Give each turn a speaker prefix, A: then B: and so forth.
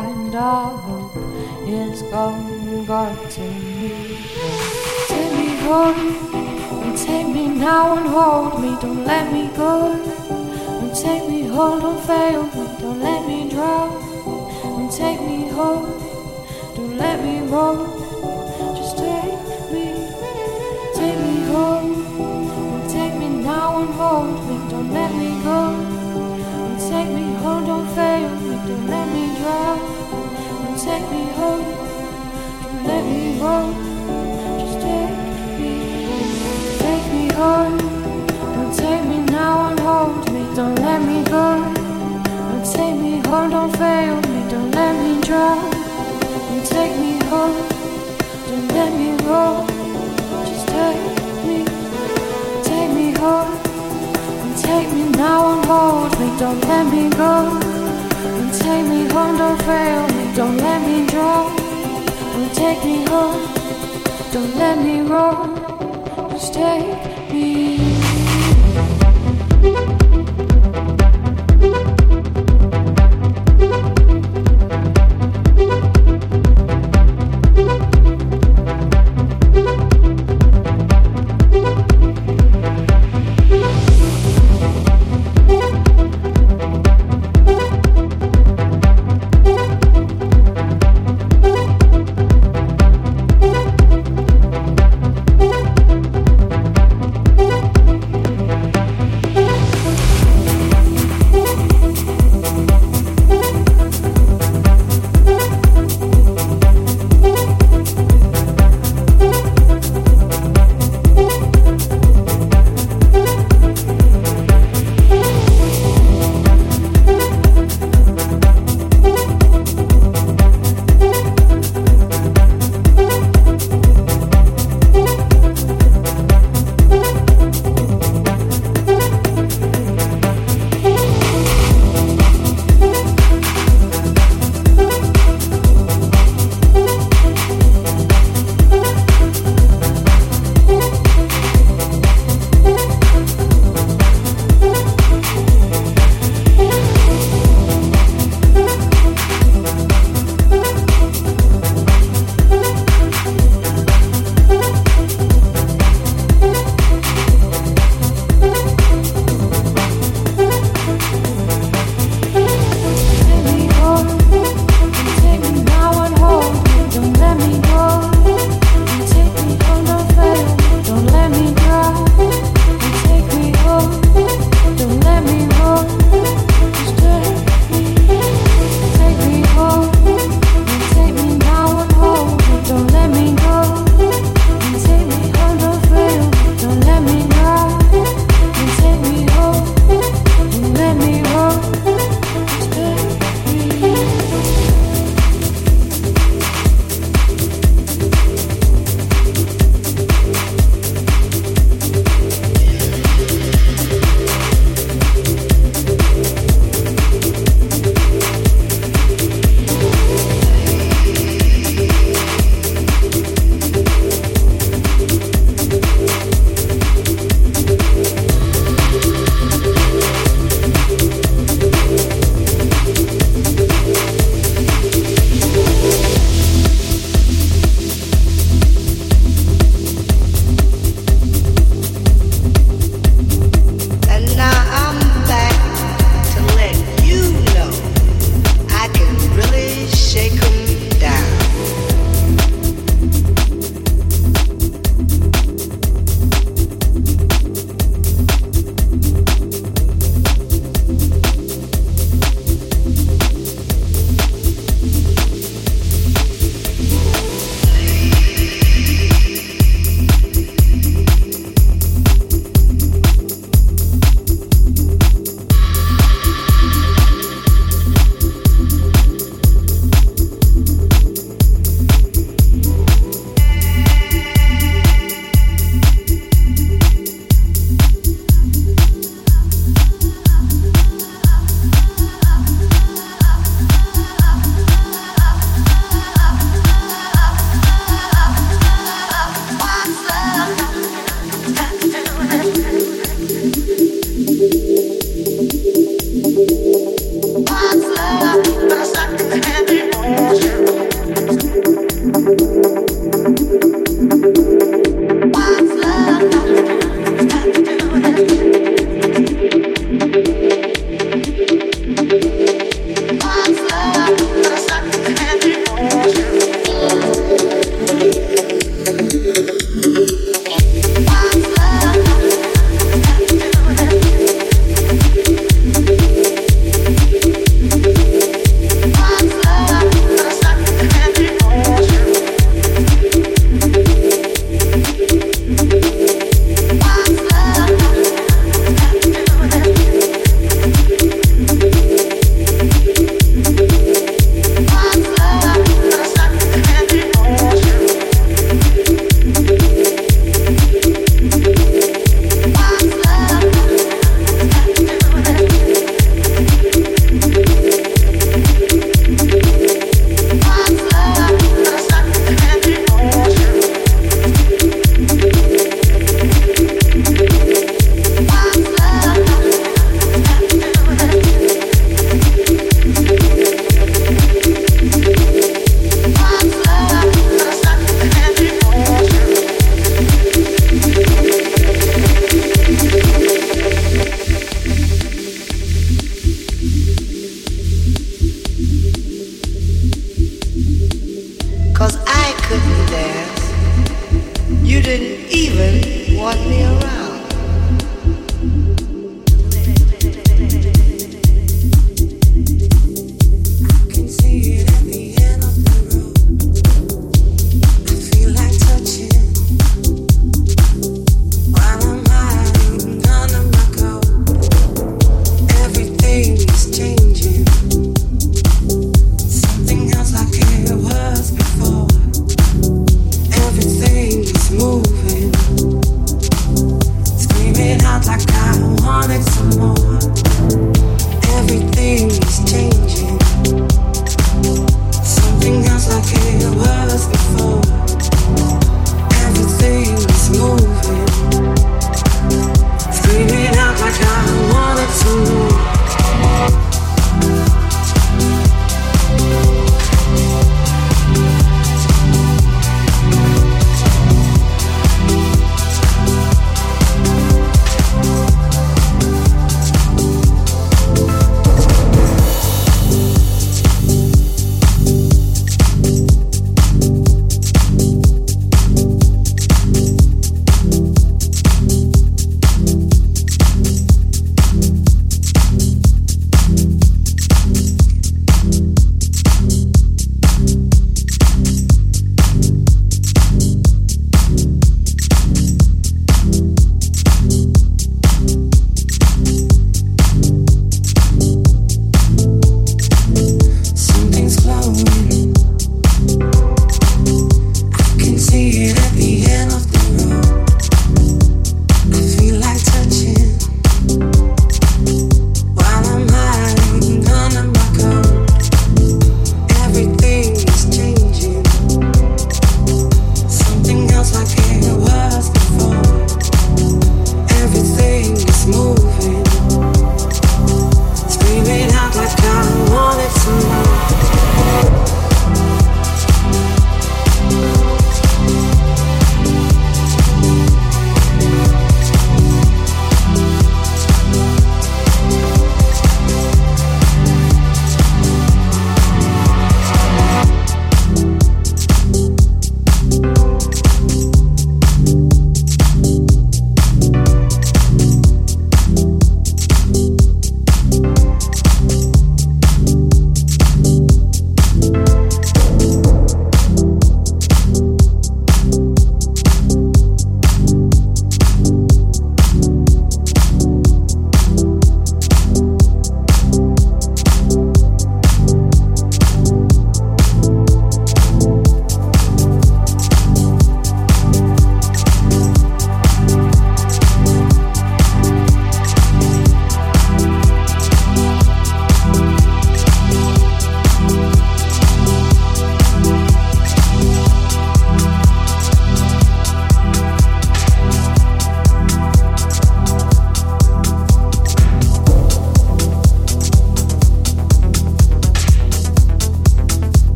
A: blind